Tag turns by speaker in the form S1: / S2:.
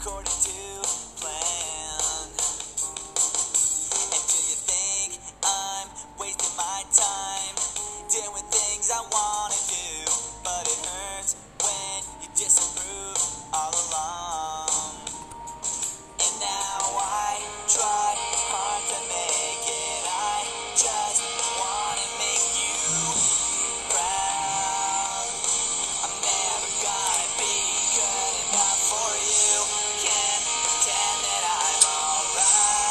S1: according to plan. And do you think I'm wasting my time doing things I want?